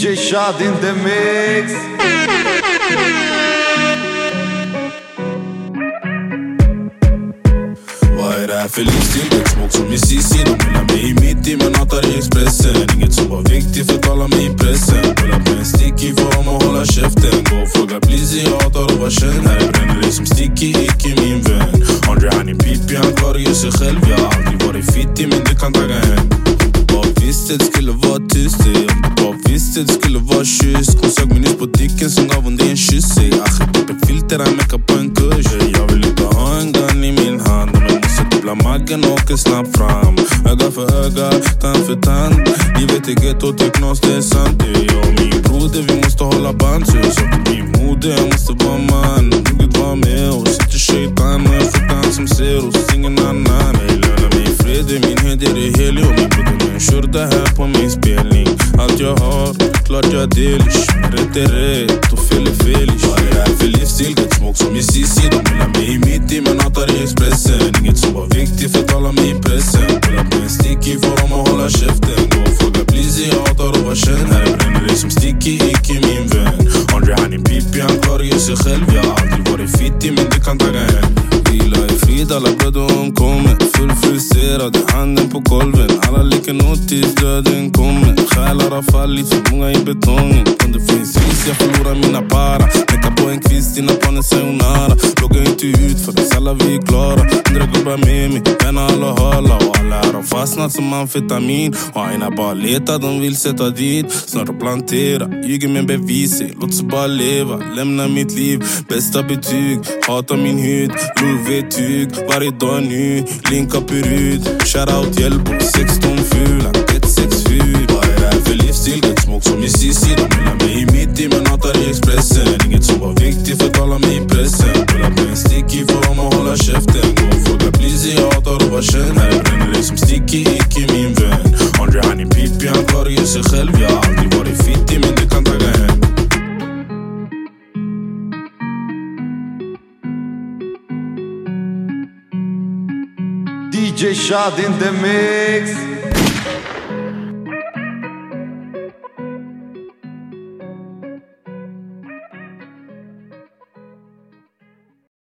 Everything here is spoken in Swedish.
DJ Shad in the mix. Vad är det här för livsstil? Smak smoke som i Cissi De vill ha mig mitt i men hatar i Expressen. Inget som var viktigt för att tala med i pressen. Pulla på en sticky för dem att hålla käften. Gå och fråga Blizzy, jag hatar att vara känd. Här bränner det som sticky, icke min vän. Andre han är pippi, han klarar ju sig själv. Jag har aldrig varit fittig men du kan tagga hem. Bara visste det skulle vara tyst visste det skulle vara kyss Hon på dicken, sen gav hon dig en kyss bort en filter. Jag vill ha en i min hand Men måste dubbla maggen och åker fram Öga för öga, tand för tand Livet är det knas, det är sant broder, vi måste hålla band Så min moder, jag måste vara man Gud var med oss, inte shaitan Och jag som ser oss, ingen annan ey. Fred, min heder är helig Och min broder med en skjorta här på min spelning Allt jag har, klart jag delar Rätt är rätt och fel är felish Vad är det här för livsstil? Get smak som i CC De vill ha mig mitt i men hatar i Expressen Inget som var viktigt för att tala i pressen Pulla på en sticky får dem att hålla käften Gå och fråga Blizzy, jag hatar att vara känd Här bränner det som sticky, icke min vän Andre han är pippi, han klarar ju sig själv Jag har aldrig varit fittig men du kan tagga hem Vila i frid, alla bröder omkommer Full frustrerad, handen på golven. Alla leker nåt tills döden kommer ela era falli su lunga in betone. Quando foi em ciência, fulura mina para. Me acabou em Hundra med mig, vänner alla hala Och alla här har fastnat som amfetamin. Och aina bara letar, de vill sätta dit. Snart plantera, ljuger med bevis. Låt oss bara leva, lämna mitt liv. Bästa betyg, hatar min hud. Lovetyg, tyg, varje dag ny. Linka perud. shoutout Hjällbo 16 fula, 167 Vad är det här för livsstil? Get smoke som i Sissi, De vill ha mig han är pippi, han klarar ju sig själv Jag har aldrig varit fittig men du kan tagga hem DJ Shad in the mix